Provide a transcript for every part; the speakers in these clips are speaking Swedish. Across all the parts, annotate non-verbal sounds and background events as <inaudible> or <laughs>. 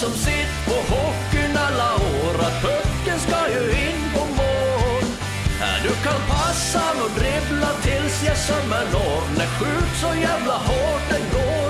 som sett på hockeyn alla år att pucken ska ju in på mål. Du kan passa och dribbla tills jag sömmer når. När skjut så jävla hårt den går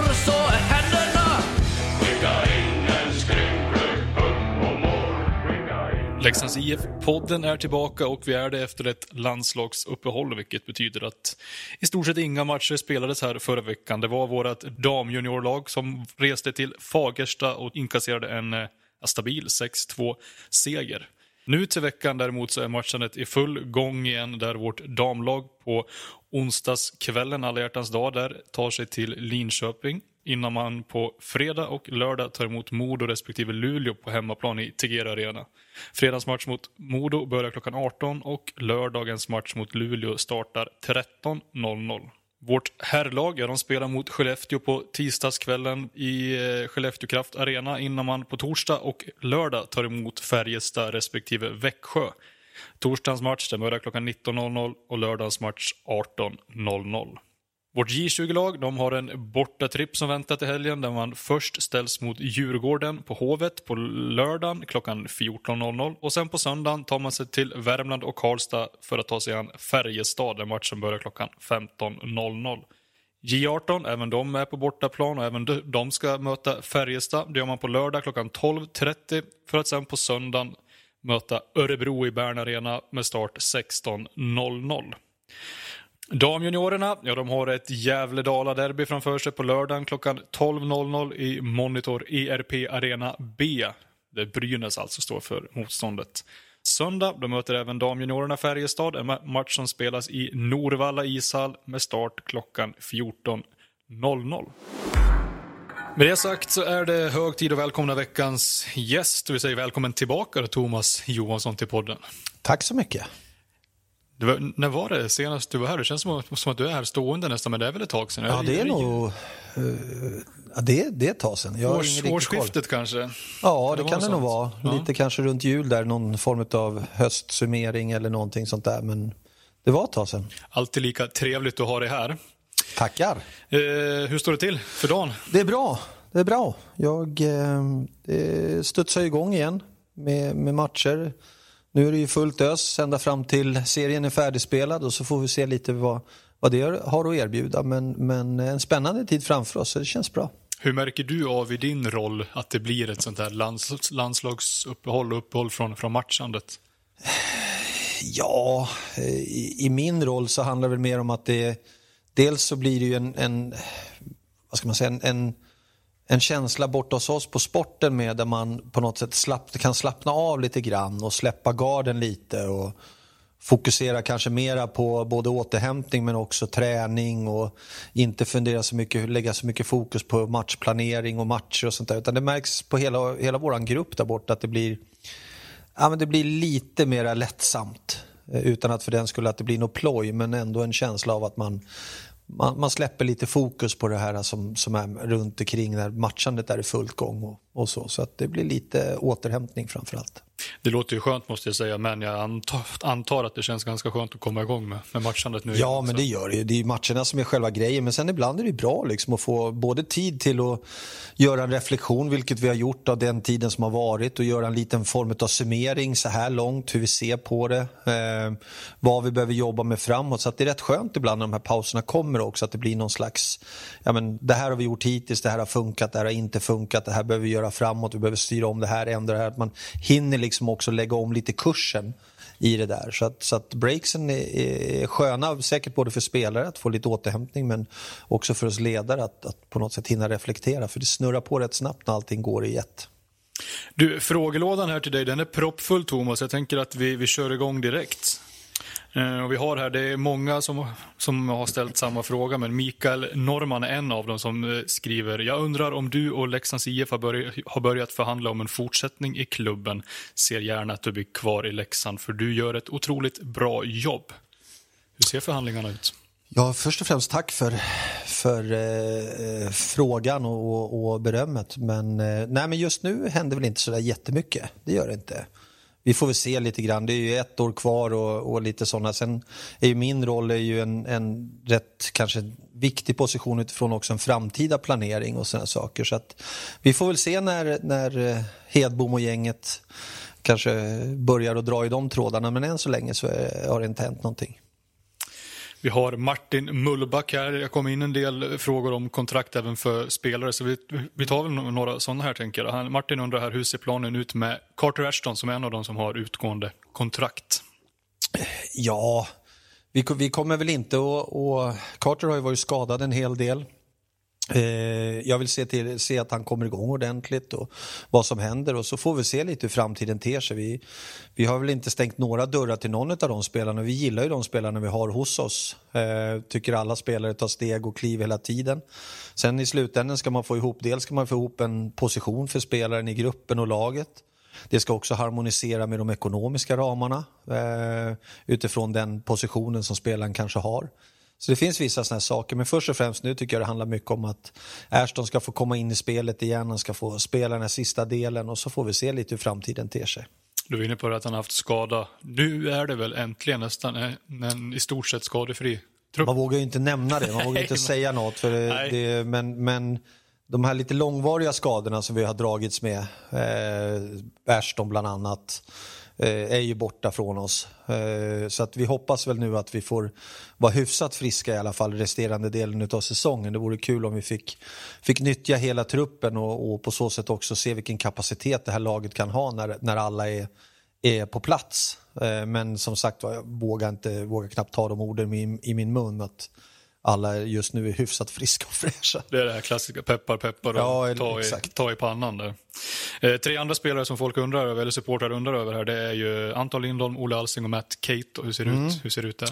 Leksands IF-podden är tillbaka och vi är det efter ett landslagsuppehåll, vilket betyder att i stort sett inga matcher spelades här förra veckan. Det var vårt damjuniorlag som reste till Fagersta och inkasserade en eh, stabil 6-2-seger. Nu till veckan däremot så är matchandet i full gång igen där vårt damlag på onsdagskvällen, alla hjärtans dag, där tar sig till Linköping innan man på fredag och lördag tar emot Modo respektive Luleå på hemmaplan i Tegera Arena. Fredagens match mot Modo börjar klockan 18 och lördagens match mot Luleå startar 13.00. Vårt herrlag, ja, de spelar mot Skellefteå på tisdagskvällen i eh, Skellefteå Kraft Arena innan man på torsdag och lördag tar emot Färjestad respektive Växjö. Torsdagens match den börjar klockan 19.00 och lördagens match 18.00. Vårt J20-lag de har en bortatripp som väntar till helgen där man först ställs mot Djurgården på Hovet på lördagen klockan 14.00 och sen på söndagen tar man sig till Värmland och Karlstad för att ta sig an Färjestad där matchen börjar klockan 15.00. J18, även de är på bortaplan och även de- de ska möta Färjestad. Det gör man på lördag klockan 12.30 för att sen på söndagen möta Örebro i Bern Arena med start 16.00. Damjuniorerna, ja de har ett Gävle-Dala-derby framför sig på lördagen klockan 12.00 i Monitor ERP Arena B. Där Brynäs alltså står för motståndet. Söndag då möter även damjuniorerna Färjestad, en match som spelas i Norvalla ishall med start klockan 14.00. Med det sagt så är det hög tid att välkomna veckans gäst. Vi säger välkommen tillbaka Thomas Johansson till podden. Tack så mycket. Var, när var det senast du var här? Det känns som, att- som att du är här stående nästan, men det är väl ett tag sedan? Ja, det är nog... eh, ja, det, det är ett tag sedan. Jag Års, riktig koll. årsskiftet kanske? Ja, det det kan det nog vara. Ja. Lite kanske runt jul där, någon form av höstsummering eller någonting sånt där. Men det var ett tag sedan. Alltid lika trevligt att ha dig här. Tackar. Eh, hur står det till för dagen? Det är bra. Det är bra. Jag eh, det studsar igång igen med, med matcher. Nu är det ju fullt ös ända fram till serien är färdigspelad och så får vi se lite vad, vad det har att erbjuda. Men, men en spännande tid framför oss så det känns bra. Hur märker du av i din roll att det blir ett sånt här lands, landslagsuppehåll och uppehåll från, från matchandet? <sighs> Ja, i, i min roll så handlar det väl mer om att det dels så blir det ju en, en vad ska man säga, en, en, en känsla borta hos oss på sporten med där man på något sätt slapp, kan slappna av lite grann och släppa garden lite och fokusera kanske mera på både återhämtning men också träning och inte fundera så mycket, lägga så mycket fokus på matchplanering och matcher och sånt där utan det märks på hela, hela våran grupp där borta att det blir Ja, men det blir lite mer lättsamt. Eh, utan att för den skulle att det blir något ploj, men ändå en känsla av att man, man, man släpper lite fokus på det här som, som är runt omkring när matchandet är i fullt gång och, och så. Så att det blir lite återhämtning framförallt. Det låter ju skönt måste jag säga, men jag antar, antar att det känns ganska skönt att komma igång med, med matchandet nu. Ja, men det gör det ju. Det är matcherna som är själva grejen. Men sen ibland är det bra liksom att få både tid till att göra en reflektion, vilket vi har gjort av den tiden som har varit och göra en liten form av summering så här långt, hur vi ser på det, eh, vad vi behöver jobba med framåt. Så att det är rätt skönt ibland när de här pauserna kommer också, att det blir någon slags, ja men det här har vi gjort hittills, det här har funkat, det här har inte funkat, det här behöver vi göra framåt, vi behöver styra om det här, ändra det här. Att man hinner liksom också lägga om lite kursen i det där. Så att, så att breaksen är, är sköna, säkert både för spelare att få lite återhämtning men också för oss ledare att, att på något sätt hinna reflektera. För det snurrar på rätt snabbt när allting går i ett. Du, frågelådan här till dig, den är proppfull Thomas. Jag tänker att vi, vi kör igång direkt. Eh, och vi har här, det är många som, som har ställt samma fråga, men Mikael Norman är en av dem som eh, skriver Jag undrar om du och Leksands IF har, börjat, har börjat förhandla om en fortsättning i klubben. Ser gärna att du blir kvar i Leksand, för du gör ett otroligt bra jobb. Hur ser förhandlingarna ut? Ja, först och främst tack för, för eh, eh frågan och, och, och berömmet. Men, eh, nej, men just nu händer väl inte så där jättemycket. Det gör det inte vi får väl se lite grann. Det är ju ett år kvar och, och lite sådana. Sen är ju min roll är ju en, en rätt kanske viktig position utifrån också en framtida planering och sådana saker. Så att vi får väl se när, när eh, Hedbom och gänget kanske börjar att dra i de trådarna. Men än så länge så eh, har det inte hänt någonting. Vi har Martin Mullback här. Jag kom in en del frågor om kontrakt även för spelare, så vi, vi tar väl några sådana här tänker jag. Martin undrar här, hur ser planen ut med Carter Ashton som är en av de som har utgående kontrakt? Ja, vi, vi kommer väl inte att... Carter har ju varit skadad en hel del. Eh, jag vill se, till, se att han kommer igång ordentligt och vad som händer och så får vi se lite hur framtiden ter sig. Vi, vi har väl inte stängt några dörrar till någon av de spelarna. Vi gillar ju de spelarna vi har hos oss. Eh, tycker alla spelare tar steg och kliv hela tiden. Sen i slutändan ska man få ihop, dels ska man få ihop en position för spelaren i gruppen och laget. Det ska också harmonisera med de ekonomiska ramarna eh, utifrån den positionen som spelaren kanske har. Så det finns vissa sådana saker, men först och främst nu tycker jag det handlar mycket om att Ashton ska få komma in i spelet igen, han ska få spela den här sista delen och så får vi se lite hur framtiden ter sig. Du var inne på att han har haft skada. Nu är det väl äntligen nästan en i stort sett skadefri trupp? Man vågar ju inte nämna det, man vågar inte säga något. För det, det, men, men de här lite långvariga skadorna som vi har dragits med, eh, Ashton bland annat, Eh, är ju borta från oss. Eh, så att vi hoppas väl nu att vi får vara hyfsat friska i alla fall resterande delen av säsongen. Det vore kul om vi fick, fick nyttja hela truppen och, och på så sätt också se vilken kapacitet det här laget kan ha när, när alla är, är på plats. Eh, men som sagt jag vågar, inte, vågar knappt ta de orden i, i min mun. Att, alla just nu är hyfsat friska och fräscha. Det är det här klassiska peppar peppar och ja, ta, i, ta i pannan där. Eh, tre andra spelare som folk undrar över, eller supportrar undrar över här, det är ju Anton Lindholm, Olle Alsing och Matt Kate. Hur ser det mm. ut? Hur ser det ut där?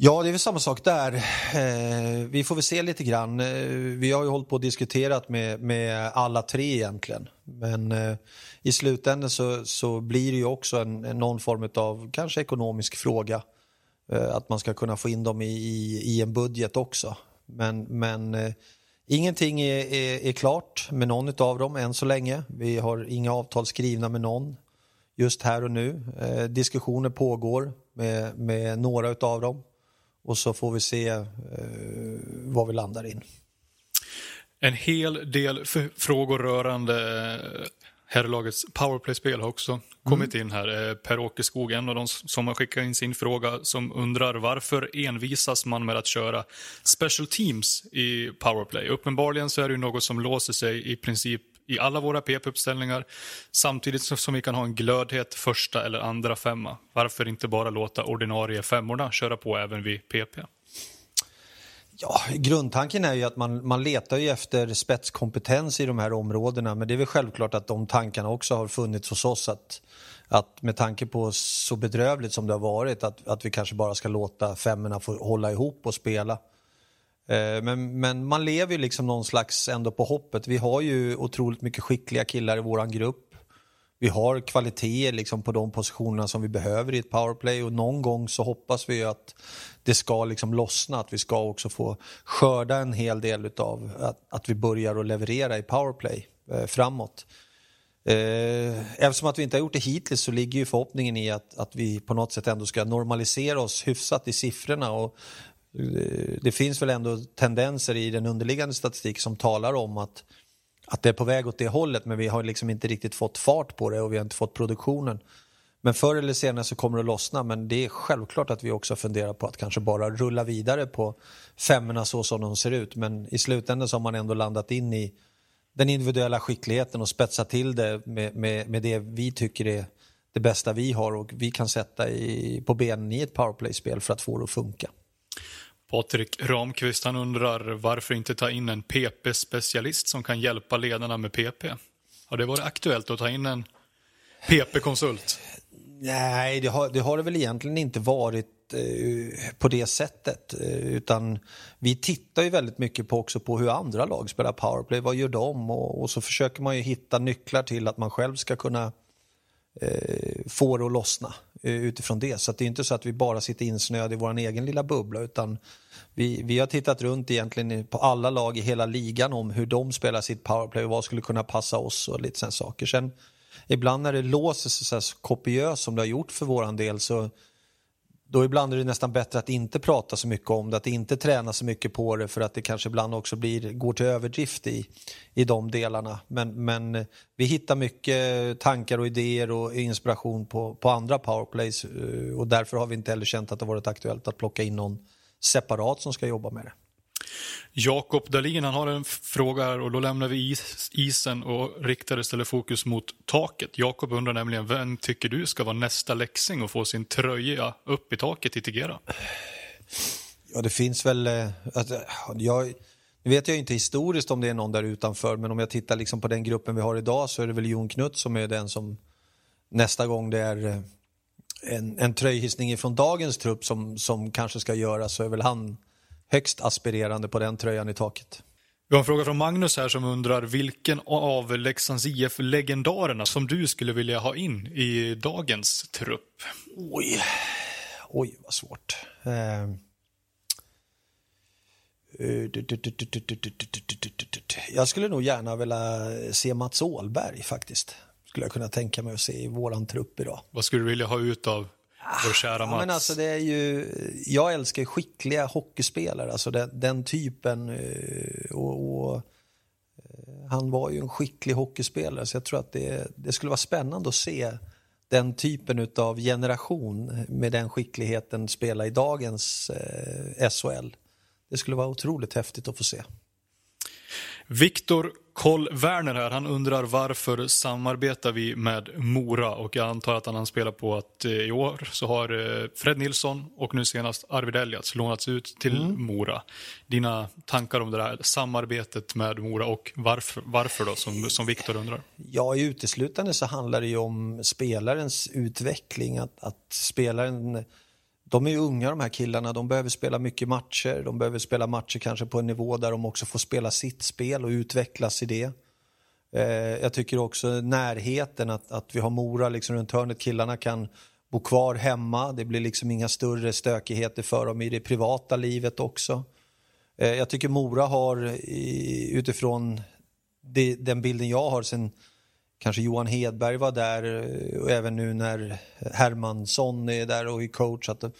Ja, det är väl samma sak där. Eh, vi får väl se lite grann. Eh, vi har ju hållit på och diskuterat med, med alla tre egentligen. Men eh, i slutändan så, så blir det ju också en, en någon form av kanske ekonomisk fråga. Eh, att man ska kunna få in dem i, i, i en budget också. Men, men eh, ingenting är, är, är, klart med någon av dem än så länge. Vi har inga avtal skrivna med någon just här och nu. Eh, diskussioner pågår med, med några av dem och så får vi se eh, var vi landar in. En hel del frågor rörande eh, herrlagets powerplay-spel har också kommit mm. in här. Eh, Per-Åke Skog, en av de som har skickat in sin fråga, som undrar varför envisas man med att köra special teams i powerplay? Uppenbarligen så är det ju något som låser sig i princip i alla våra PP-uppställningar samtidigt som vi kan ha en glödhet första eller andra femma. Varför inte bara låta ordinarie femmorna köra på även vid PP? Ja, grundtanken är ju att man, man letar ju efter spetskompetens i de här områdena men det är väl självklart att de tankarna också har funnits hos oss att, att med tanke på så bedrövligt som det har varit att, att vi kanske bara ska låta femmorna få hålla ihop och spela. Eh, men, men man lever ju liksom någon slags ändå på hoppet. Vi har ju otroligt mycket skickliga killar i våran grupp vi har kvaliteter liksom på de positionerna som vi behöver i ett powerplay och någon gång så hoppas vi att det ska liksom lossna, att vi ska också få skörda en hel del av att, att vi börjar att leverera i powerplay eh, framåt. Eh, eftersom att vi inte har gjort det hittills så ligger ju förhoppningen i att, att vi på något sätt ändå ska normalisera oss hyfsat i siffrorna och eh, det finns väl ändå tendenser i den underliggande statistik som talar om att att det är på väg åt det hållet men vi har liksom inte riktigt fått fart på det och vi har inte fått produktionen. Men förr eller senare så kommer det att lossna men det är självklart att vi också funderar på att kanske bara rulla vidare på femmorna så som de ser ut men i slutändan så har man ändå landat in i den individuella skickligheten och spetsat till det med, med, med det vi tycker är det bästa vi har och vi kan sätta i, på benen i ett powerplay-spel för att få det att funka. Patrik Ramqvist han undrar varför inte ta in en PP-specialist som kan hjälpa ledarna med PP? Har det varit aktuellt att ta in en PP-konsult? Nej, det har, det har det väl egentligen inte varit eh, på det sättet. Eh, utan vi tittar ju väldigt mycket på också på hur andra lag spelar powerplay. Vad gör de? Och, och så försöker man ju hitta nycklar till att man själv ska kunna eh, det att lossna. Eh, utifrån det. Så det är inte så att vi bara sitter insnöade i vår egen lilla bubbla utan vi, vi har tittat runt egentligen på alla lag i hela ligan om hur de spelar sitt powerplay och vad skulle kunna passa oss och lite sådana saker. Sen ibland när det låser sig så, så kopiöst som det har gjort för våran del så då ibland är det nästan bättre att inte prata så mycket om det, att inte träna så mycket på det för att det kanske ibland också blir, går till överdrift i, i de delarna. Men, men vi hittar mycket tankar och idéer och inspiration på, på andra powerplays eh, och därför har vi inte heller känt att det varit aktuellt att plocka in någon separat som ska jobba med det. Jakob Dahlin han har en fråga här och då lämnar vi is, isen och riktar istället fokus mot taket. Jakob undrar nämligen vem tycker du ska vara nästa läxing och få sin tröja upp i taket i Tigera? Ja, det finns väl... Eh, att, eh, jag, nu vet jag inte historiskt om det är någon där utanför men om jag tittar liksom på den gruppen vi har idag så är det väl Jon Knutt som är den som nästa gång det är eh, en, en tröjhissning från dagens trupp som, som kanske ska göras så är väl han högst aspirerande på den tröjan i taket. Vi har en fråga från Magnus här som undrar vilken av Leksands IF-legendarerna som du skulle vilja ha in i dagens trupp? Oj, oj vad svårt. Jag skulle nog gärna vilja se Mats Åhlberg faktiskt. Skulle jag kunna tänka mig att se i våran trupp idag. Vad skulle du vilja ha ut av vår kära Mats. Ja, men alltså det är ju, jag älskar skickliga hockeyspelare, alltså den, den typen. Eh, och, och, eh, han var ju en skicklig hockeyspelare så jag tror att det, det skulle vara spännande att se den typen av generation med den skickligheten spela i dagens eh, SHL. Det skulle vara otroligt häftigt att få se. Viktor Koll Werner här, han undrar varför samarbetar vi med Mora? Och jag antar att han anspelar på att eh, i år så har eh, Fred Nilsson och nu senast Arvid Elliats lånats ut till mm. Mora. Dina tankar om det här samarbetet med Mora och varför, varför då, som, som Viktor undrar? Ja, uteslutande så handlar det ju om spelarens utveckling, att, att spelaren de är ju unga de här killarna, de behöver spela mycket matcher. De behöver spela matcher kanske på en nivå där de också får spela sitt spel och utvecklas i det. Eh, jag tycker också närheten, att, att vi har Mora liksom runt hörnet. Killarna kan bo kvar hemma, det blir liksom inga större stökigheter för dem i det privata livet också. Eh, jag tycker Mora har utifrån det, den bilden jag har sen kanske Johan Hedberg var där eh, och även nu när Hermansson är där och är coach. Att de,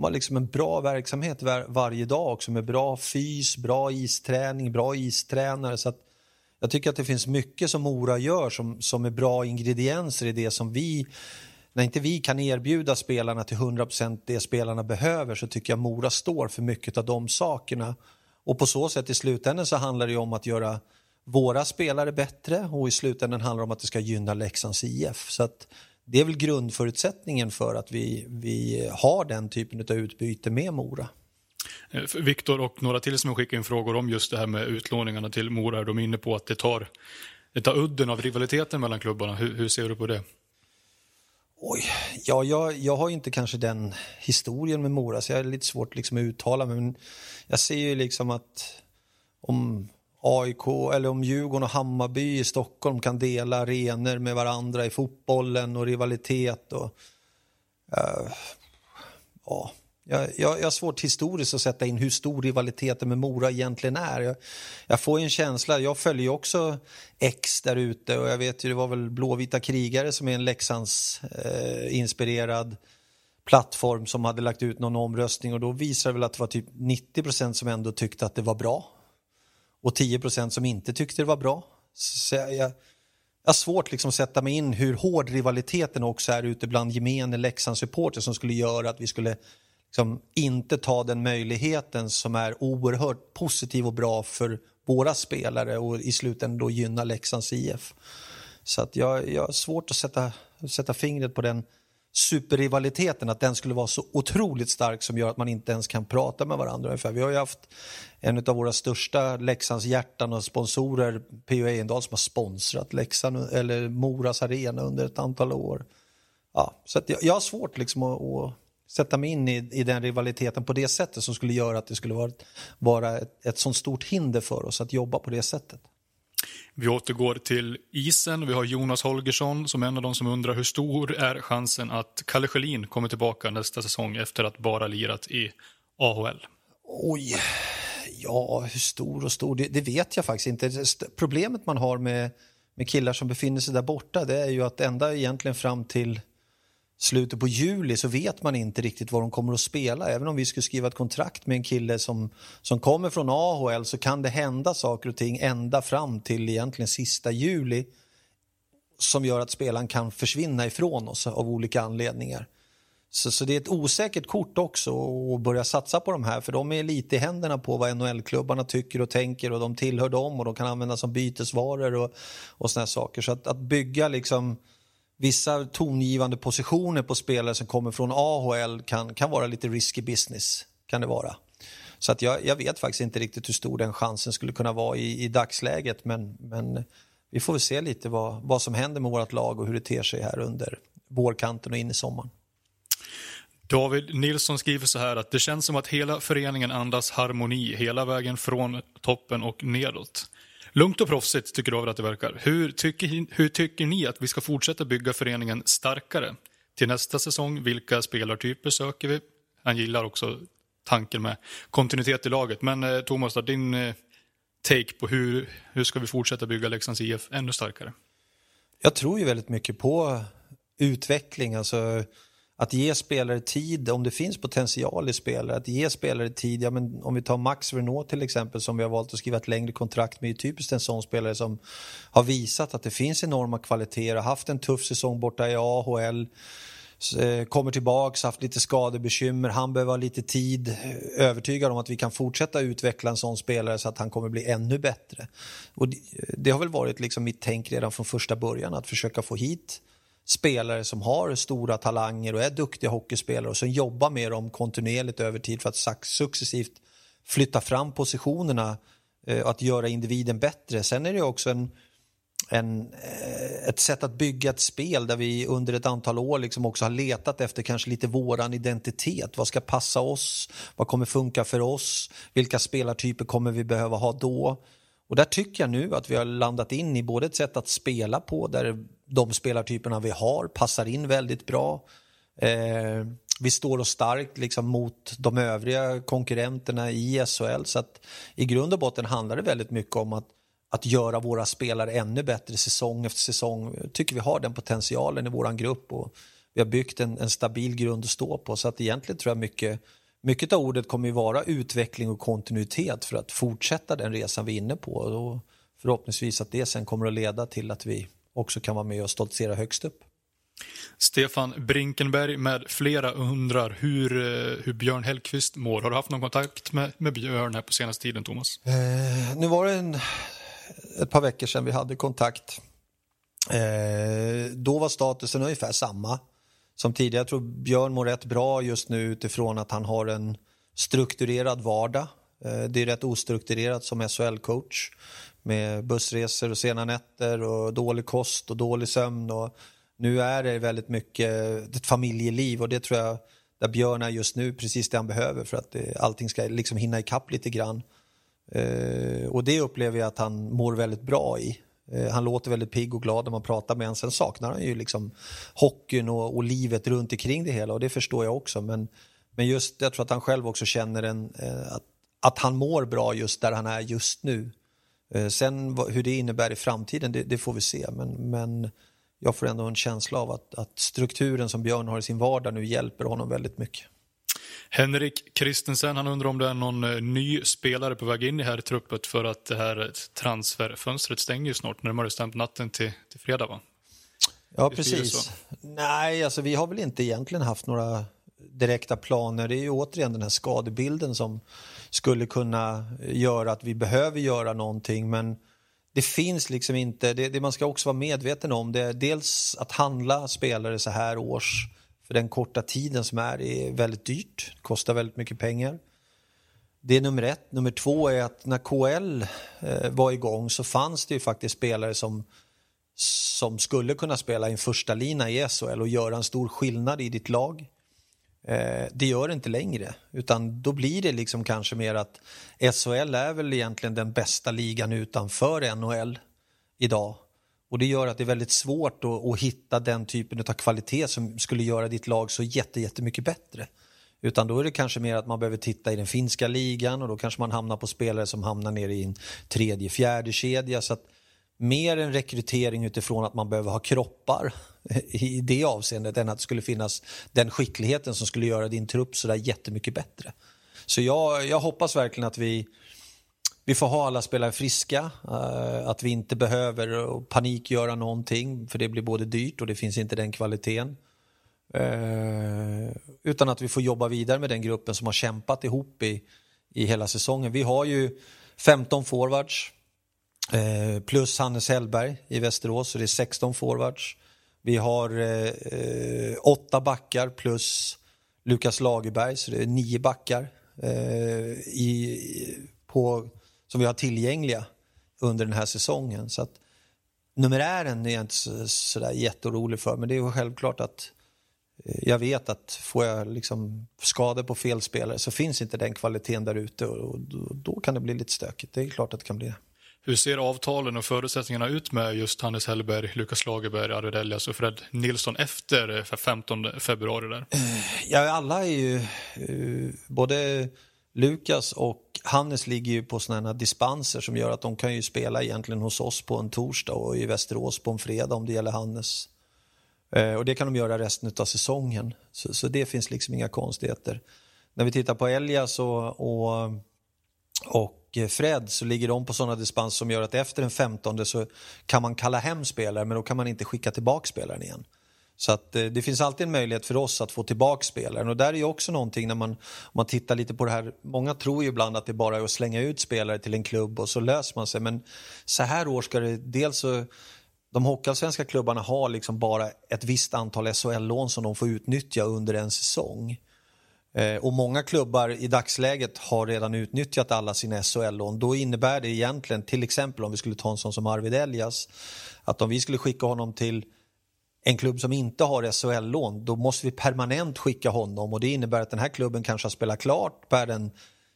har liksom en bra verksamhet var, varje dag också med bra fys, bra isträning, bra istränare. Så att jag tycker att det finns mycket som Mora gör som, som är bra ingredienser i det som vi när inte vi kan erbjuda spelarna till 100% det spelarna behöver så tycker jag Mora står för mycket av de sakerna. Och på så sätt i slutändan så handlar det om att göra våra spelare bättre och i slutändan handlar det om att det ska gynna Leksands IF. Så att det är väl grundförutsättningen för att vi, vi har den typen av utbyte med Mora. Eh, Viktor och några till som har skickat in frågor om just det här med utlåningarna till Mora. De är inne på att det tar, det tar udden av rivaliteten mellan klubbarna. Hur, hur ser du på det? Oj, ja, jag, jag har inte kanske den historien med Mora så jag är lite svårt liksom att uttala mig. Men jag ser ju liksom att om AIK eller om Djurgården och Hammarby i Stockholm kan dela arenor med varandra i fotbollen och rivalitet. Och, uh, ja, jag, jag, jag har svårt historiskt att sätta in hur stor rivaliteten med Mora egentligen är. Jag, jag får en känsla, jag följer också X där ute och jag vet ju det var väl Blåvita krigare som är en Leksands eh, inspirerad plattform som hade lagt ut någon omröstning och då visade det väl att det var typ 90% som ändå tyckte att det var bra och 10 procent som inte tyckte det var bra. Så jag, jag, har svårt liksom att sätta mig in hur hård rivaliteten också är ute bland gemene Leksandssupporter som skulle göra att vi skulle liksom inte ta den möjligheten som är oerhört positiv och bra för våra spelare och i slutändan då gynna Leksands IF. Så att jag, jag har svårt att sätta, sätta fingret på den superrivaliteten, att den skulle vara så otroligt stark som gör att man inte ens kan prata med varandra. Ungefär. Vi har ju haft en av våra största Leksands hjärtan och sponsorer, P.O. Ejendahl, som har sponsrat Leksand, eller Moras arena under ett antal år. Ja, så jag, jag har svårt liksom att, att sätta mig in i, i den rivaliteten på det sättet som skulle göra att det skulle vara, vara ett, ett sånt stort hinder för oss att jobba på det sättet. Vi återgår till isen. Vi har Jonas Holgersson som är en av de som undrar hur stor är chansen att Kalle Schelin kommer tillbaka nästa säsong efter att bara lirat i AHL? Oj, ja hur stor och stor, det, det vet jag faktiskt inte. Problemet man har med, med killar som befinner sig där borta det är ju att ända egentligen fram till slutet på juli så vet man inte riktigt vad de kommer att spela. Även om vi skulle skriva ett kontrakt med en kille som, som kommer från AHL så kan det hända saker och ting ända fram till egentligen sista juli som gör att spelaren kan försvinna ifrån oss av olika anledningar. Så, så det är ett osäkert kort också att börja satsa på de här för de är lite i händerna på vad NHL-klubbarna tycker och tänker och de tillhör dem och de kan användas som bytesvaror och, och såna saker. Så att, att bygga liksom vissa tongivande positioner på spelare som kommer från AHL kan, kan vara lite risky business. kan det vara. Så att jag, jag vet faktiskt inte riktigt hur stor den chansen skulle kunna vara i, i dagsläget men, men vi får väl se lite vad, vad som händer med vårt lag och hur det ter sig här under vårkanten och in i sommaren. David Nilsson skriver så här att det känns som att hela föreningen andas harmoni hela vägen från toppen och nedåt. Lugnt och proffsigt tycker David att det verkar. Hur tycker, hur tycker ni att vi ska fortsätta bygga föreningen starkare? Till nästa säsong, vilka spelartyper söker vi? Han gillar också tanken med kontinuitet i laget. Men eh, Thomas, din eh, take på hur, hur ska vi fortsätta bygga Leksands IF ännu starkare? Jag tror ju väldigt mycket på utveckling. Alltså, att ge spelare tid, om det finns potential i spelare, att ge spelare tid. Ja, men om vi tar Max Renault till exempel som vi har valt att skriva ett längre kontrakt med, är typiskt en sån spelare som har visat att det finns enorma kvaliteter, har haft en tuff säsong borta i AHL, eh, kommer tillbaks, haft lite skadebekymmer, han behöver ha lite tid, eh, övertygad om att vi kan fortsätta utveckla en sån spelare så att han kommer bli ännu bättre. Och det, det har väl varit liksom mitt tänk redan från första början, att försöka få hit spelare som har stora talanger och är duktiga hockeyspelare och som jobbar med dem kontinuerligt över tid för att successivt flytta fram positionerna eh, och att göra individen bättre. Sen är det också en, en, eh, ett sätt att bygga ett spel där vi under ett antal år liksom också har letat efter kanske lite våran identitet. Vad ska passa oss? Vad kommer funka för oss? Vilka spelartyper kommer vi behöva ha då? Och där tycker jag nu att vi har landat in i både ett sätt att spela på där de spelartyperna vi har passar in väldigt bra. Eh, vi står oss starkt liksom mot de övriga konkurrenterna i SHL så att i grund och botten handlar det väldigt mycket om att, att göra våra spelare ännu bättre säsong efter säsong. Jag tycker vi har den potentialen i vår grupp och vi har byggt en, en stabil grund att stå på så att egentligen tror jag mycket mycket av ordet kommer ju vara utveckling och kontinuitet för att fortsätta den resan vi är inne på. Och förhoppningsvis att det sen kommer att leda till att vi också kan vara med och stoltsera högst upp. Stefan Brinkenberg med flera undrar hur, eh, hur Björn Hellkvist mår. Har du haft någon kontakt med, med Björn här på senaste tiden, Thomas? Eh, nu var det en, ett par veckor sedan vi hade kontakt. Eh, då var statusen ungefär samma som tidigare. Jag tror Björn mår rätt bra just nu utifrån att han har en strukturerad vardag. Eh, det är rätt ostrukturerat som SHL-coach med bussresor och sena nätter och dålig kost och dålig sömn. Och nu är det väldigt mycket ett familjeliv och det tror jag där Björn är just nu precis det han behöver för att det, allting ska liksom hinna ikapp lite grann. Eh, och det upplever jag att han mår väldigt bra i. Eh, han låter väldigt pigg och glad när man pratar med honom. Sen saknar han ju liksom hockeyn och, och livet runt omkring det hela och det förstår jag också. Men, men just jag tror att han själv också känner en, eh, att, att han mår bra just där han är just nu. Eh, sen hur det innebär i framtiden, det, det, får vi se. Men, men jag får ändå en känsla av att, att strukturen som Björn har i sin vardag nu hjälper honom väldigt mycket. Henrik Kristensen han undrar om det är någon eh, ny spelare på väg in i här truppet för att det här transferfönstret stänger ju snart, närmare bestämt natten till, till fredag va? Ja, precis. Nej, alltså vi har väl inte egentligen haft några direkta planer. Det är ju återigen den här skadebilden som skulle kunna göra att vi behöver göra någonting. Men det finns liksom inte, det, det man ska också vara medveten om det är dels att handla spelare så här års för den korta tiden som är är väldigt dyrt, kostar väldigt mycket pengar. Det är nummer ett. Nummer två är att när KL eh, var igång så fanns det ju faktiskt spelare som, som skulle kunna spela i en första lina i SHL och göra en stor skillnad i ditt lag. Eh, det gör det inte längre, utan då blir det liksom kanske mer att SHL är väl egentligen den bästa ligan utanför NHL idag. Och det gör att det är väldigt svårt att, att hitta den typen av kvalitet som skulle göra ditt lag så jätte, jättemycket bättre. Utan då är det kanske mer att man behöver titta i den finska ligan och då kanske man hamnar på spelare som hamnar nere i en tredje, fjärde kedja. Så att mer en rekrytering utifrån att man behöver ha kroppar i det avseendet än att det skulle finnas den skickligheten som skulle göra din trupp så där jättemycket bättre. Så jag, jag hoppas verkligen att vi, vi får ha alla spelare friska, eh, att vi inte behöver panikgöra någonting för det blir både dyrt och det finns inte den kvaliteten. Eh, utan att vi får jobba vidare med den gruppen som har kämpat ihop i, i hela säsongen. Vi har ju 15 forwards Eh, plus Hannes Hellberg i Västerås, så det är 16 forwards. Vi har eh, eh, åtta backar plus Lukas Lagerberg, så det är nio backar eh, i, på, som vi har tillgängliga under den här säsongen. Så att, numerären är jag inte så, så jätteorolig för, men det är självklart att eh, jag vet att får jag liksom skador på fel spelare så finns inte den kvaliteten där ute och, och då, då kan det bli lite stökigt. Det är klart att det kan bli det. Hur ser avtalen och förutsättningarna ut med just Hannes Hellberg, Lukas Lagerberg, Arvid Elias och Fred Nilsson efter eh, 15 februari? där? Ja, alla är ju... Eh, både Lukas och Hannes ligger ju på sådana dispenser som gör att de kan ju spela egentligen hos oss på en torsdag och i Västerås på en fredag om det gäller Hannes. Eh, och det kan de göra resten av säsongen. Så, så, det finns liksom inga konstigheter. När vi tittar på Elias och, och, och Fred så ligger de på sådana dispens som gör att efter den 15 så kan man kalla hem spelare men då kan man inte skicka tillbaka spelaren igen. Så att eh, det finns alltid en möjlighet för oss att få tillbaka spelaren och där är ju också någonting när man, om man tittar lite på det här, många tror ju ibland att det bara är att slänga ut spelare till en klubb och så löser man sig men så här år ska det dels så de hockeyallsvenska klubbarna har liksom bara ett visst antal SHL-lån som de får utnyttja under en säsong. Eh, och många klubbar i dagsläget har redan utnyttjat alla sina SHL-lån. Då innebär det egentligen, till exempel om vi skulle ta en sån som Arvid Elias, att om vi skulle skicka honom till en klubb som inte har SHL-lån, då måste vi permanent skicka honom och det innebär att den här klubben kanske har spelat klart per den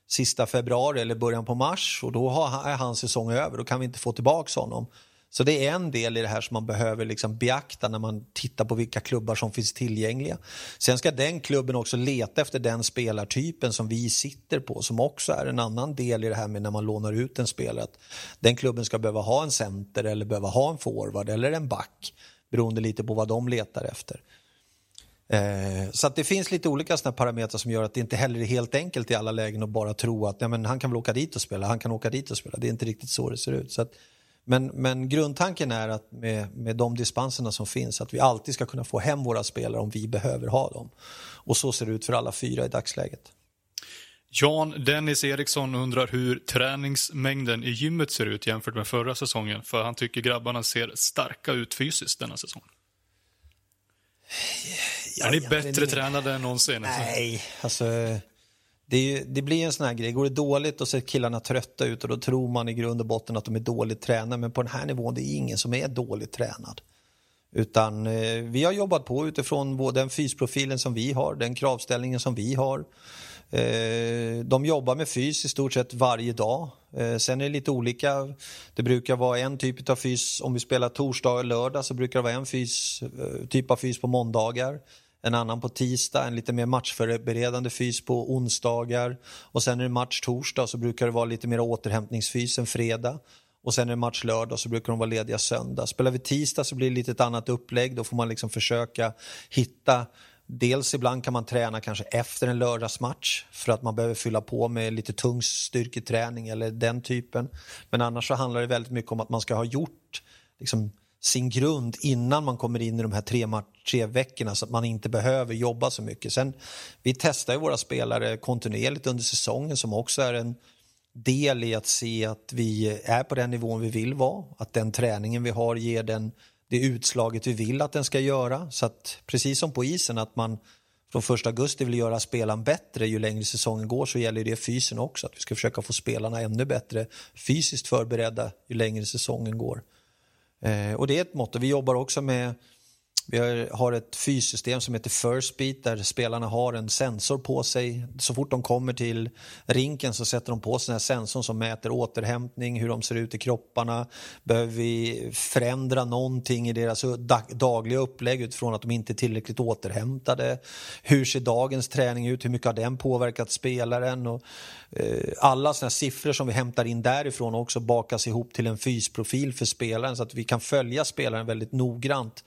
sista februari eller början på mars och då är hans säsong över, då kan vi inte få tillbaka honom. Så det är en del i det här som man behöver liksom beakta när man tittar på vilka klubbar som finns tillgängliga. Sen ska den klubben också leta efter den spelartypen som vi sitter på som också är en annan del i det här med när man lånar ut en spelare. Den klubben ska behöva ha en center eller behöva ha en forward eller en back beroende lite på vad de letar efter. Eh, så att det finns lite olika såna parametrar som gör att det inte heller är helt enkelt i alla lägen att bara tro att ja, men han kan väl åka dit och spela, han kan åka dit och spela. Det är inte riktigt så det ser ut. Så att, men, men grundtanken är att med, med de dispenserna som finns att vi alltid ska kunna få hem våra spelare om vi behöver ha dem. Och så ser det ut för alla fyra i dagsläget. Jan Dennis Eriksson undrar hur träningsmängden i gymmet ser ut jämfört med förra säsongen. För han tycker grabbarna ser starka ut fysiskt denna säsong. Ja, är ni bättre det... tränade än någonsin? Nej, alltså det, det, blir en sån här grej, går det dåligt och ser killarna trötta ut och då tror man i grund och botten att de är dåligt tränade. Men på den här nivån det är ingen som är dåligt tränad. Utan eh, vi har jobbat på utifrån den fysprofilen som vi har, den kravställningen som vi har. Eh, de jobbar med fys i stort sett varje dag. Eh, sen är det lite olika. Det brukar vara en typ av fys, om vi spelar torsdag och lördag så brukar det vara en fys, eh, typ av fys på måndagar en annan på tisdag, en lite mer matchförberedande fys på onsdagar och sen är det match torsdag så brukar det vara lite mer återhämtningsfys en fredag och sen är det match lördag så brukar de vara lediga söndag. Spelar vi tisdag så blir det lite ett annat upplägg, då får man liksom försöka hitta Dels ibland kan man träna kanske efter en lördagsmatch för att man behöver fylla på med lite tung styrketräning eller den typen. Men annars så handlar det väldigt mycket om att man ska ha gjort liksom, sin grund innan man kommer in i de här tre, tre veckorna så att man inte behöver jobba så mycket. Sen, vi testar ju våra spelare kontinuerligt under säsongen som också är en del i att se att vi är på den nivån vi vill vara. Att den träningen vi har ger den, det utslaget vi vill att den ska göra. Så att precis som på isen att man från 1 augusti vill göra spelaren bättre ju längre säsongen går så gäller det fysen också. Att vi ska försöka få spelarna ännu bättre fysiskt förberedda ju längre säsongen går. Eh, och det är ett mått. Vi jobbar också med vi har ett fyssystem som heter First Beat där spelarna har en sensor på sig. Så fort de kommer till rinken så sätter de på sig den här sensorn som mäter återhämtning, hur de ser ut i kropparna. Behöver vi förändra någonting i deras dagliga upplägg utifrån att de inte är tillräckligt återhämtade? Hur ser dagens träning ut? Hur mycket har den påverkat spelaren? Och, eh, alla sådana siffror som vi hämtar in därifrån också bakas ihop till en fysprofil för spelaren så att vi kan följa spelaren väldigt noggrant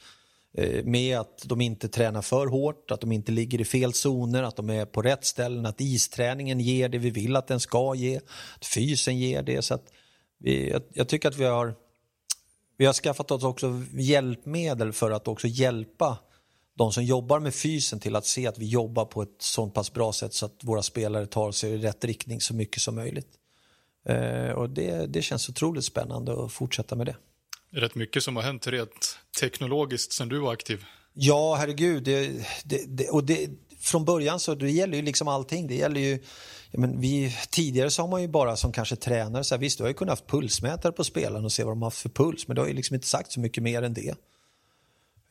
Eh, med att de inte tränar för hårt, att de inte ligger i fel zoner, att de är på rätt ställen, att isträningen ger det vi vill att den ska ge, att fysen ger det. Så att vi, jag, jag tycker att vi har, vi har skaffat oss också hjälpmedel för att också hjälpa de som jobbar med fysen till att se att vi jobbar på ett sånt pass bra sätt så att våra spelare tar sig i rätt riktning så mycket som möjligt. Eh, och det, det känns otroligt spännande att fortsätta med det rätt mycket som har hänt rent teknologiskt sen du var aktiv. Ja, herregud. Det, det, det, och det, från början så det gäller ju liksom allting. Det gäller ju, men vi, tidigare så har man ju bara som kanske tränare, så här, visst du har ju kunnat ha pulsmätare på spelarna och se vad de har haft för puls, men det har ju liksom inte sagt så mycket mer än det.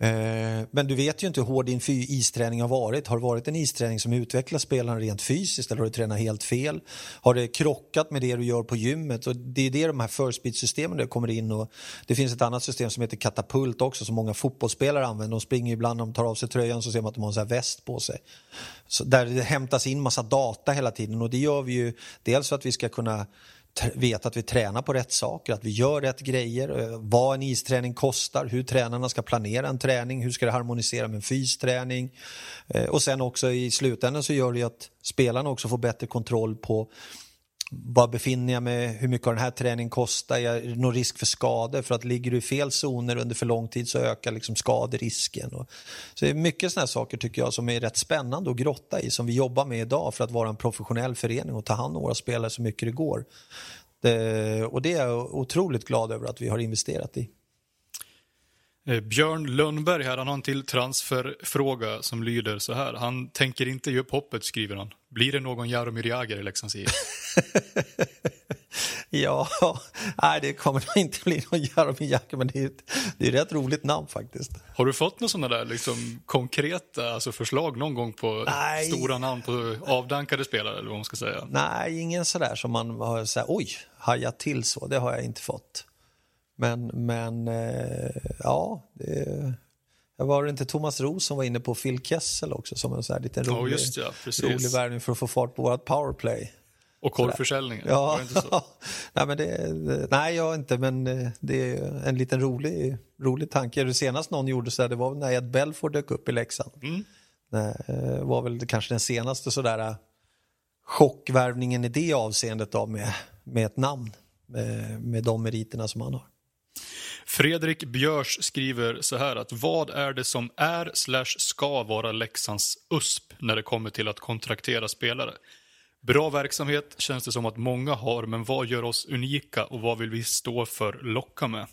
Eh, men du vet ju inte hur hård din isträning har varit. Har det varit en isträning som utvecklar spelaren rent fysiskt eller har du tränat helt fel? Har det krockat med det du gör på gymmet? Och det är det de här first-beat-systemen kommer in och det finns ett annat system som heter katapult också som många fotbollsspelare använder. De springer ibland, de tar av sig tröjan så ser man att de har en sån väst på sig. Så där det hämtas in massa data hela tiden och det gör vi ju dels för att vi ska kunna veta att vi tränar på rätt saker, att vi gör rätt grejer, eh, vad en isträning kostar, hur tränarna ska planera en träning, hur ska det harmonisera med en fysträning. Eh, och sen också i slutändan så gör det ju att spelarna också får bättre kontroll på var befinner jag mig, hur mycket har den här träningen kostat, är det någon risk för skador? För att ligger du i fel zoner under för lång tid så ökar liksom skaderisken. Och, så det är mycket sådana saker tycker jag som är rätt spännande att grotta i, som vi jobbar med idag för att vara en professionell förening och ta hand om våra spelare så mycket det går. Det, och det är jag otroligt glad över att vi har investerat i. Eh, Björn Lönnberg här, han har en till transferfråga som lyder så här. Han tänker inte ge upp hoppet, skriver han. Blir det någon Jaromir Jagr i Leksands <laughs> IF? ja, nej det kommer nog inte bli någon Jaromir Jagr, men det är, ett, det är ett rätt roligt namn faktiskt. Har du fått några sådana där liksom, konkreta alltså förslag någon gång på nej. stora namn på avdankade spelare, eller vad man ska säga? Nej, ingen sådär som man har sagt, oj, hajat till så, det har jag inte fått. Men, men eh, ja, det, var det inte Thomas Roos som var inne på Phil Kessel också som en sån här liten rolig, oh, ja, rolig värvning för att få fart på vårt powerplay. Och korvförsäljningen? Ja, <laughs> nej, men det, nej, jag inte, men eh, det är en liten rolig, rolig tanke. Det senaste någon gjorde så här, det var när Ed Belford dök upp i Leksand. Mm. Det eh, var väl kanske den senaste sådär chockvärvningen i det avseendet av med, med ett namn, med, med de meriterna som han har. Fredrik Björs skriver så här att vad är det som är slash ska vara Leksands USP när det kommer till att kontraktera spelare? Bra verksamhet känns det som att många har, men vad gör oss unika och vad vill vi stå för, locka med?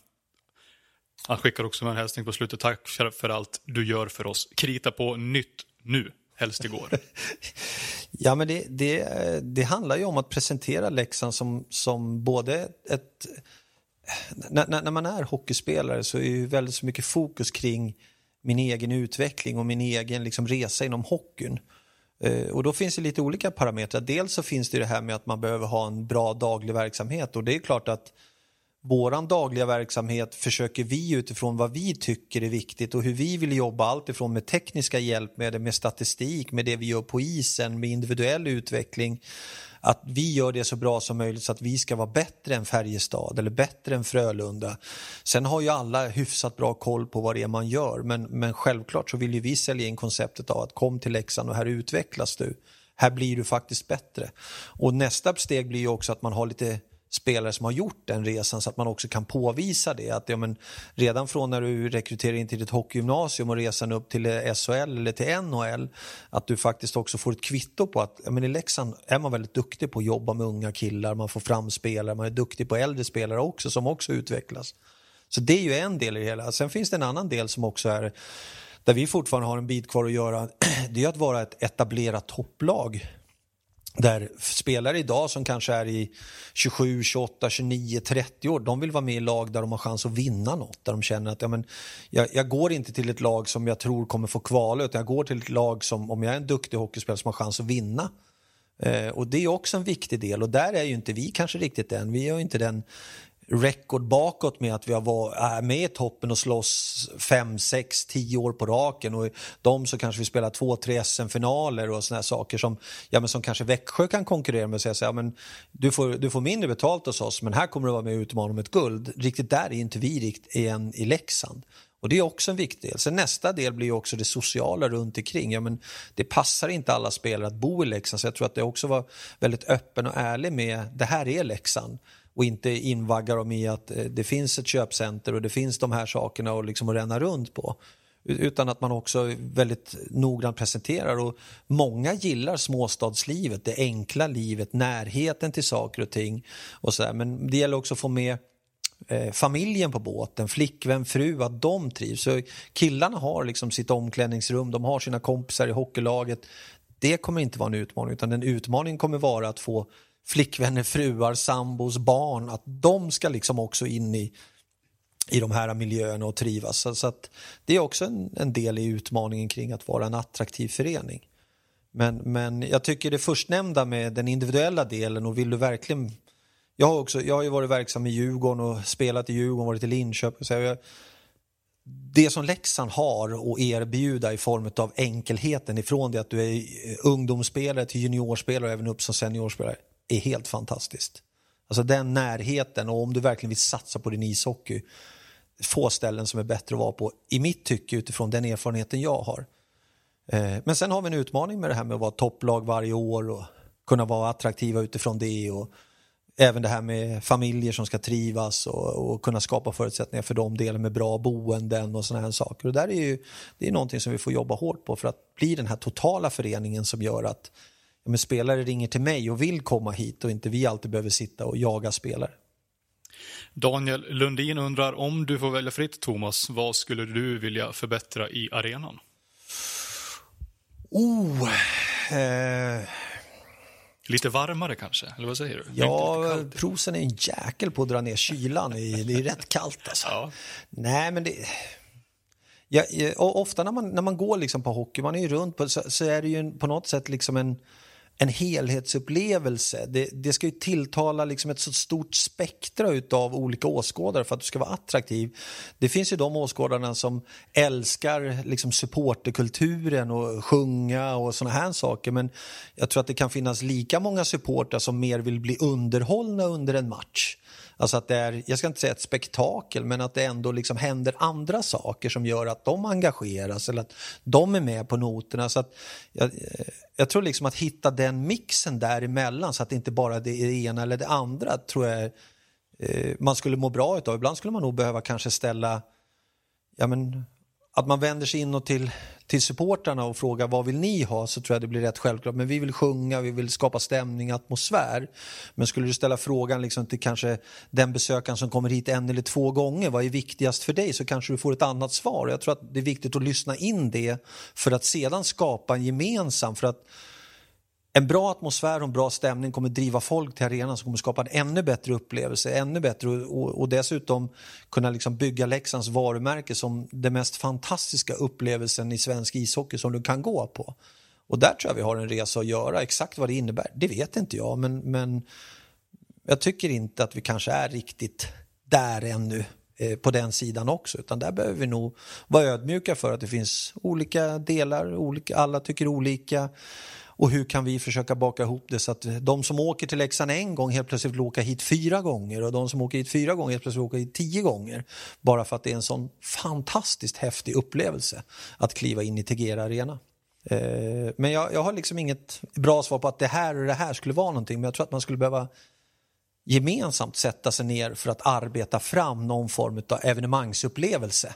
Han skickar också med en hälsning på slutet. Tack för allt du gör för oss. Krita på nytt nu, helst igår. <laughs> ja, men det, det, det handlar ju om att presentera Leksand som, som både ett när, när, man är hockeyspelare så är ju väldigt mycket fokus kring min egen utveckling och min egen liksom, resa inom hockeyn. Eh, och då finns det lite olika parametrar. Dels så finns det det här med att man behöver ha en bra daglig verksamhet och det är klart att våran dagliga verksamhet försöker vi utifrån vad vi tycker är viktigt och hur vi vill jobba alltifrån med tekniska hjälpmedel, med statistik, med det vi gör på isen, med individuell utveckling att vi gör det så bra som möjligt så att vi ska vara bättre än Färjestad eller bättre än Frölunda. Sen har ju alla hyfsat bra koll på vad det är man gör men, men självklart så vill ju vi sälja in konceptet av att kom till Leksand och här utvecklas du. Här blir du faktiskt bättre. Och nästa steg blir ju också att man har lite spelare som har gjort den resan så att man också kan påvisa det. Att ja, men redan från när du rekryterar in till ditt hockeygymnasium och resan upp till SHL eller till NHL att du faktiskt också får ett kvitto på att ja, men i Leksand är man väldigt duktig på att jobba med unga killar, man får fram spelare, man är duktig på äldre spelare också som också utvecklas. Så det är ju en del i det hela. Sen finns det en annan del som också är där vi fortfarande har en bit kvar att göra. <clears throat> Det är att vara ett etablerat topplag där spelare idag som kanske är i 27, 28, 29, 30 år, de vill vara med i lag där de har chans att vinna något. Där de känner att ja, men, jag, jag går inte till ett lag som jag tror kommer få kvala, utan jag går till ett lag som, om jag är en duktig hockeyspelare, som har chans att vinna. Eh, och det är också en viktig del och där är ju inte vi kanske riktigt än. Vi har inte den record bakåt med att vi har varit med i toppen och slåss fem, sex, tio år på raken och de så kanske vi spelar två, tre SM-finaler och såna saker som, ja, men som kanske Växjö kan konkurrera med och säga så här, ja, men du, får, du får mindre betalt hos oss men här kommer du vara med och utmana om ett guld. Riktigt där är inte vi riktigt än i Leksand. Och Det är också en viktig del. Sen nästa del blir också det sociala runt omkring. Ja, men det passar inte alla spelare att bo i Leksand så jag tror att det också var väldigt öppen och ärlig med det här är Leksand och inte invagga dem i att eh, det finns ett köpcenter och det finns de här sakerna och liksom att ränna runt på. Utan att man också väldigt noggrant presenterar och många gillar småstadslivet, det enkla livet, närheten till saker och ting. Och så där. Men det gäller också att få med eh, familjen på båten, flickvän, fru, att de trivs. Så killarna har liksom sitt omklädningsrum, de har sina kompisar i hockeylaget. Det kommer inte vara en utmaning utan en utmaning kommer vara att få flickvänner, fruar, sambos, barn, att de ska liksom också in i, i de här miljöerna och trivas. Så, så att det är också en, en, del i utmaningen kring att vara en attraktiv förening. Men, men jag tycker det förstnämnda med den individuella delen och vill du verkligen jag har, också, jag har ju varit verksam i Djurgården och spelat i Djurgården, varit i Linköping. Så jag, det som Leksand har att erbjuda i form av enkelheten ifrån det att du är ungdomsspelare till juniorspelare och även upp som seniorspelare är helt fantastiskt. Alltså den närheten och om du verkligen vill satsa på din ishockey, få ställen som är bättre att vara på, i mitt tycke utifrån den erfarenheten jag har. Eh, men sen har vi en utmaning med det här med att vara topplag varje år och kunna vara attraktiva utifrån det och även det här med familjer som ska trivas och, och kunna skapa förutsättningar för dem, delen med bra boenden och sådana här saker. Och där är ju, det är någonting som vi får jobba hårt på för att bli den här totala föreningen som gör att men spelare ringer till mig och vill komma hit och inte vi alltid behöver sitta och jaga spelare. Daniel Lundin undrar om du får välja fritt, Thomas, vad skulle du vilja förbättra i arenan? Oh, eh... Lite varmare kanske, eller vad säger du? Ja, Prosen är en jäkel på att dra ner kylan. Det är rätt kallt alltså. Ja. Nej, men det... Ja, ofta när man, när man går liksom på hockey, man är ju runt på, så, så är det ju på något sätt liksom en en helhetsupplevelse. Det, det ska ju tilltala liksom ett så stort spektra av olika åskådare för att du ska vara attraktiv. Det finns ju de åskådarna som älskar liksom supporterkulturen och sjunga och såna här saker men jag tror att det kan finnas lika många supportrar som mer vill bli underhållna under en match. Alltså att det är, jag ska inte säga ett spektakel, men att det ändå liksom händer andra saker som gör att de engageras eller att de är med på noterna. Så att jag, jag tror liksom att hitta den mixen däremellan så att det inte bara är det ena eller det andra tror jag eh, man skulle må bra utav. Ibland skulle man nog behöva kanske ställa ja, men, att man vänder sig inåt till, till supportrarna och frågar vad vill ni ha så tror jag det blir rätt självklart. Men vi vill sjunga, vi vill skapa stämning, atmosfär. Men skulle du ställa frågan liksom till kanske den besökaren som kommer hit en eller två gånger, vad är viktigast för dig? Så kanske du får ett annat svar. Jag tror att det är viktigt att lyssna in det för att sedan skapa en gemensam, för att en bra atmosfär och en bra stämning kommer driva folk till arenan som kommer skapa en ännu bättre upplevelse, ännu bättre och, och dessutom kunna liksom bygga Leksands varumärke som den mest fantastiska upplevelsen i svensk ishockey som du kan gå på. Och där tror jag vi har en resa att göra. Exakt vad det innebär, det vet inte jag, men, men jag tycker inte att vi kanske är riktigt där ännu eh, på den sidan också, utan där behöver vi nog vara ödmjuka för att det finns olika delar, olika, alla tycker olika och hur kan vi försöka baka ihop det så att de som åker till Leksand en gång helt plötsligt vill åka hit fyra gånger och de som åker hit fyra gånger helt plötsligt vill åka hit tio gånger. Bara för att det är en sån fantastiskt häftig upplevelse att kliva in i Tegera Arena. Eh, men jag, jag har liksom inget bra svar på att det här och det här skulle vara någonting men jag tror att man skulle behöva gemensamt sätta sig ner för att arbeta fram någon form av evenemangsupplevelse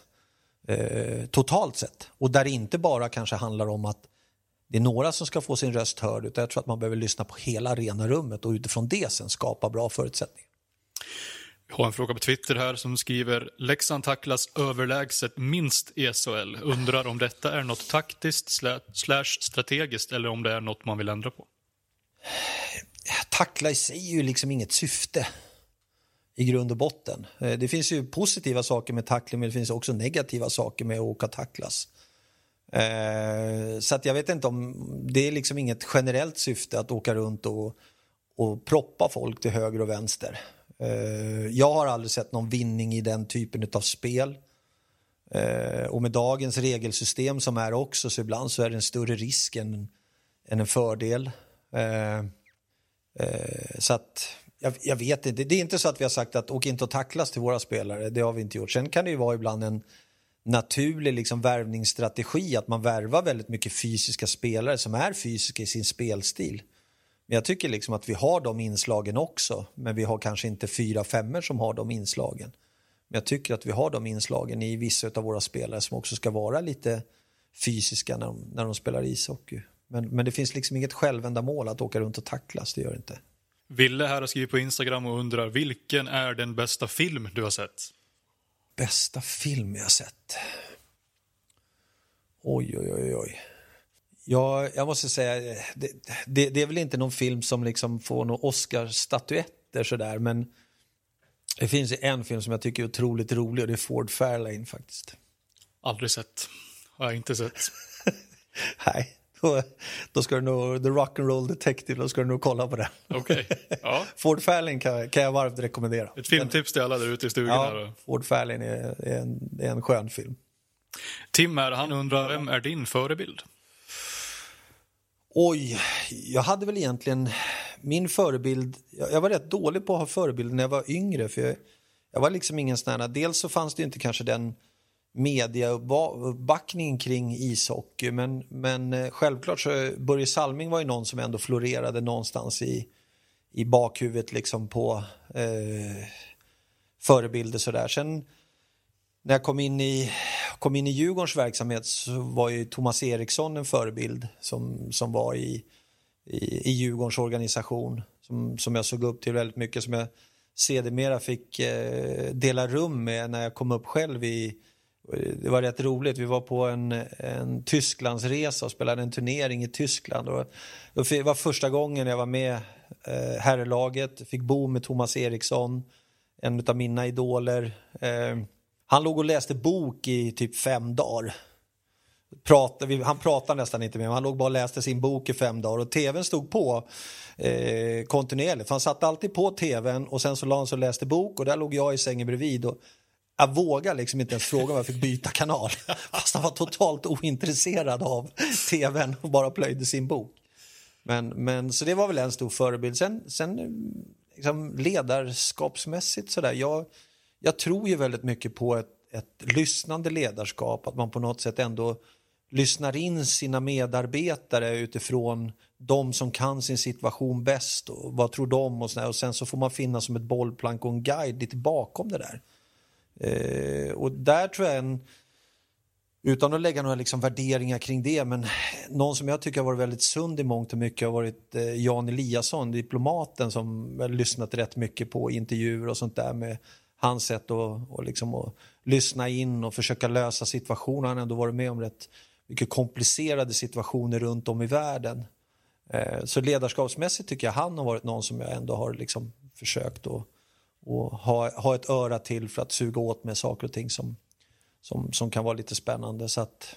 eh, totalt sett. Och där det inte bara kanske handlar om att det är några som ska få sin röst hörd utan jag tror att man behöver lyssna på hela arenarummet och utifrån det sen skapa bra förutsättningar. Vi har en fråga på Twitter här som skriver Leksand tacklas överlägset minst i SHL. Undrar om detta är något taktiskt slash strategiskt eller om det är något man vill ändra på? tackla i sig är ju liksom inget syfte i grund och botten. Eh, det finns ju positiva saker med tackling men det finns också negativa saker med att åka tacklas. Eh, så att jag vet inte om det är liksom inget generellt syfte att åka runt och, och proppa folk till höger och vänster. Eh, jag har aldrig sett någon vinning i den typen av spel. Eh, och med dagens regelsystem som är också så ibland så är det en större risk än, än en fördel. Eh, eh, så att jag, jag, vet inte. Det är inte så att vi har sagt att åk inte och tacklas till våra spelare. Det har vi inte gjort. Sen kan det ju vara ibland en naturlig liksom värvningsstrategi att man värvar väldigt mycket fysiska spelare som är fysiska i sin spelstil. Men jag tycker liksom att vi har de inslagen också, men vi har kanske inte fyra femmor som har de inslagen. Men jag tycker att vi har de inslagen i vissa av våra spelare som också ska vara lite fysiska när de, när de spelar ishockey. Men, men det finns liksom inget självändamål att åka runt och tacklas, det gör det inte. Ville här har skrivit på Instagram och undrar vilken är den bästa film du har sett? Bästa film jag sett? Oj, oj, oj, oj. Ja, jag måste säga, det, det, det är väl inte någon film som liksom får några Oscar-statyetter sådär, men det finns en film som jag tycker är otroligt rolig och det är Ford Fairlane faktiskt. Aldrig sett. Har jag inte sett. <laughs> Nej, <laughs> då, då ska du nog, The Rock'n'Roll Detective, då ska du nog kolla på det. Okay. Ja. <laughs> Ford Fairlane kan, kan jag varmt rekommendera. Ett filmtips till alla där ute i stugan. Ja, Ford Fairlane är, är, en, är en skön film. Tim här, han undrar, vem är din förebild? Oj, jag hade väl egentligen min förebild, jag var rätt dålig på att ha förebilder när jag var yngre för jag, jag var liksom ingen sån här, dels så fanns det inte kanske den mediauppbackningen kring ishockey. Men, men eh, självklart så Börje Salming var ju någon som ändå florerade någonstans i, i bakhuvudet liksom på eh, förebilder sådär. Sen när jag kom in, i, kom in i Djurgårdens verksamhet så var ju Thomas Eriksson en förebild som, som var i, i, i Djurgårdens organisation som, som jag såg upp till väldigt mycket som jag sedermera fick eh, dela rum med när jag kom upp själv i det var rätt roligt. Vi var på en, en Tysklandsresa och spelade en turnering i Tyskland. Och det var första gången jag var med eh, herrlaget. Fick bo med Thomas Eriksson, en av mina idoler. Eh, han låg och läste bok i typ fem dagar. Prata, han pratade nästan inte med mig, han låg bara och läste sin bok i fem dagar och tvn stod på eh, kontinuerligt. Han satt alltid på tvn och sen så la han sig och läste bok och där låg jag i sängen bredvid. Och jag vågade liksom inte ens fråga om jag fick byta kanal. <laughs> Fast han var totalt ointresserad av tvn och bara plöjde sin bok. Men, men, så det var väl en stor förebild. Sen, sen liksom ledarskapsmässigt sådär. Jag, jag tror ju väldigt mycket på ett, ett lyssnande ledarskap. Att man på något sätt ändå lyssnar in sina medarbetare utifrån de som kan sin situation bäst och vad tror de och, sådär. och sen så får man finnas som ett bollplank och en guide lite bakom det där. Eh, och där tror jag en, utan att lägga några liksom värderingar kring det, men någon som jag tycker har varit väldigt sund i mångt och mycket har varit eh, Jan Eliasson, diplomaten som jag lyssnat rätt mycket på intervjuer och sånt där med hans sätt att och liksom att lyssna in och försöka lösa situationer. Han har ändå varit med om rätt mycket komplicerade situationer runt om i världen. Eh, så ledarskapsmässigt tycker jag han har varit någon som jag ändå har liksom försökt att och ha, ha ett öra till för att suga åt med saker och ting som, som, som kan vara lite spännande. Så att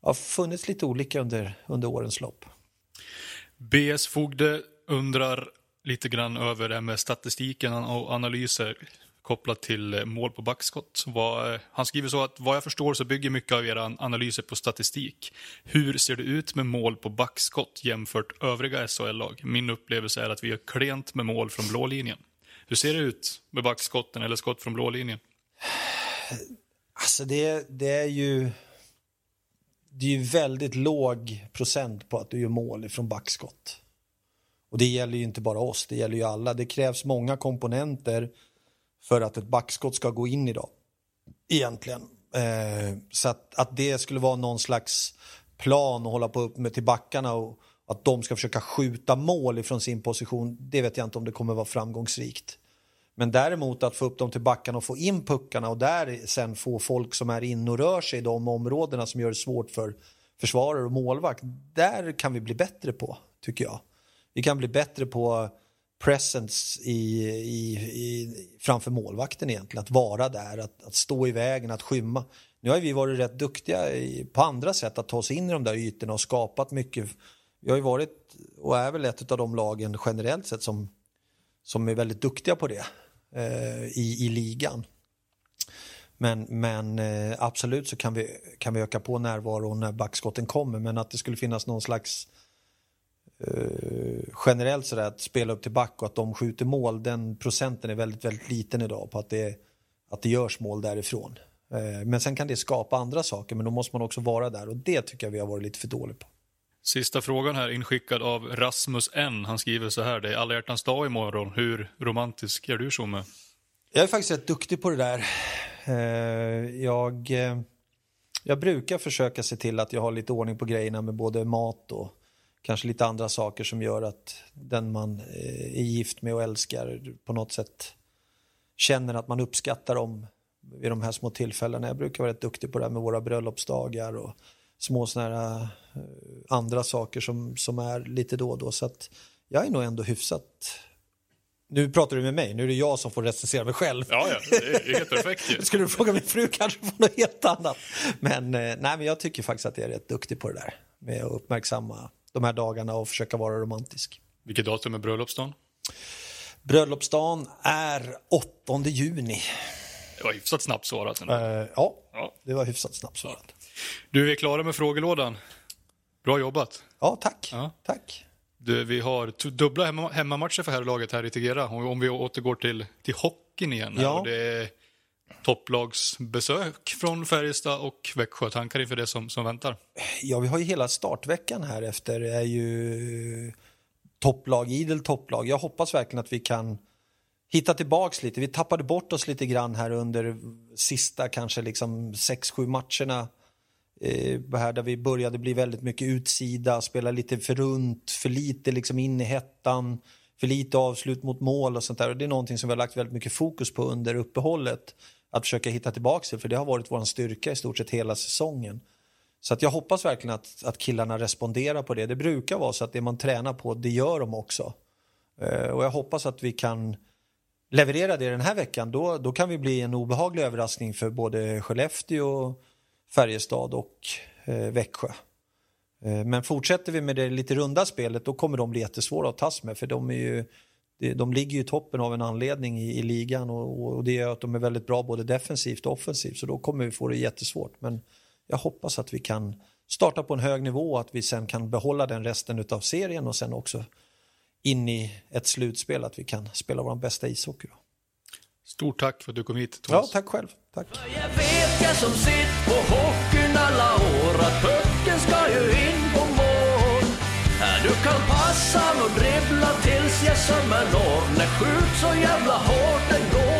det har funnits lite olika under, under årens lopp. BS Fogde undrar lite grann över det här med statistiken och analyser kopplat till mål på backskott. Han skriver så att vad jag förstår så bygger mycket av era analyser på statistik. Hur ser det ut med mål på backskott jämfört övriga SHL-lag? Min upplevelse är att vi gör klent med mål från blå linjen. Hur ser det ut med backskotten eller skott från blå linjen? Alltså det, det är ju det är ju väldigt låg procent på att du gör mål från backskott. Och det gäller ju inte bara oss, det gäller ju alla. Det krävs många komponenter för att ett backskott ska gå in idag. Egentligen. Eh, så att, att det skulle vara någon slags plan att hålla på upp med till backarna och att de ska försöka skjuta mål ifrån sin position, det vet jag inte om det kommer vara framgångsrikt. Men däremot att få upp dem till backarna och få in puckarna och där sen få folk som är inne och rör sig i de områdena som gör det svårt för försvarare och målvakt. Där kan vi bli bättre på, tycker jag. vi kan bli bättre på presence i, i, i, framför målvakten egentligen. Att vara där, att, att stå i vägen, att skymma. Nu har vi varit rätt duktiga i, på andra sätt att ta oss in i de där ytorna och skapat mycket. Vi har ju varit och är väl ett av de lagen generellt sett som, som är väldigt duktiga på det eh, i, i ligan. Men, men eh, absolut så kan vi, kan vi öka på närvaron när backskotten kommer men att det skulle finnas någon slags eh, generellt sådär att spela upp till back och att de skjuter mål, den procenten är väldigt, väldigt liten idag på att det, att det görs mål därifrån. Eh, men sen kan det skapa andra saker men då måste man också vara där och det tycker jag vi har varit lite för dåliga på. Sista frågan här inskickad av Rasmus N. Han skriver så här, det är alla hjärtans dag imorgon. Hur romantisk är du Tjomme? Jag är faktiskt rätt duktig på det där. Eh, jag, eh, jag brukar försöka se till att jag har lite ordning på grejerna med både mat och kanske lite andra saker som gör att den man eh, är gift med och älskar på något sätt känner att man uppskattar dem vid de här små tillfällena. Jag brukar vara rätt duktig på det här med våra bröllopsdagar och små såna här andra saker som, som är lite då och då. Så att jag är nog ändå hyfsat nu pratar du med mig, nu är det jag som får recensera mig själv. Ja, ja det är helt perfekt <laughs> Skulle du fråga min fru kanske får något helt annat. Men, nej, men jag tycker faktiskt att jag är rätt duktig på det där. Med att uppmärksamma de här dagarna och försöka vara romantisk. Vilket datum är bröllopsdagen? Bröllopsdagen är 8 juni. Det var hyfsat snabbt svarat. Uh, ja, ja, det var hyfsat snabbt svarat. Du, är klara med frågelådan. Bra jobbat. Ja, tack. Ja. tack. Du, vi har dubbla hemma, hemmamatcher för herrlaget här i Tegera. Om vi återgår till, till hockeyn igen. Ja. det är topplagsbesök från Färjestad och Växjö. Tankar inför det som, som väntar? Ja, vi har ju hela startveckan här efter. Det är ju topplag, idel topplag. Jag hoppas verkligen att vi kan hitta tillbaks lite. Vi tappade bort oss lite grann här under sista kanske liksom 6-7 matcherna Eh, här där vi började bli väldigt mycket utsida, spela lite för runt, för lite liksom in i hettan, för lite avslut mot mål och sånt där. Och det är någonting som vi har lagt väldigt mycket fokus på under uppehållet. Att försöka hitta tillbaka till, för det har varit vår styrka i stort sett hela säsongen. Så att jag hoppas verkligen att, att killarna responderar på det. Det brukar vara så att det man tränar på, det gör de också. Eh, och jag hoppas att vi kan leverera det den här veckan. Då, då kan vi bli en obehaglig överraskning för både Skellefteå Färjestad och eh, Växjö. Eh, men fortsätter vi med det lite runda spelet då kommer de bli jättesvåra att tas med för de, är ju, de ligger ju i toppen av en anledning i, i ligan och, och det gör att de är väldigt bra både defensivt och offensivt så då kommer vi få det jättesvårt. Men jag hoppas att vi kan starta på en hög nivå och att vi sen kan behålla den resten av serien och sen också in i ett slutspel att vi kan spela vår bästa ishockey. Då. Stort tack för att du kom hit Thomas. Ja, tack själv. Tack. Jag vet jag som sitt på hockeyn alla år att pucken ska ju in på mål. Du kan passa och dribbla tills jag sömmer når. När skjut så jävla hårt den går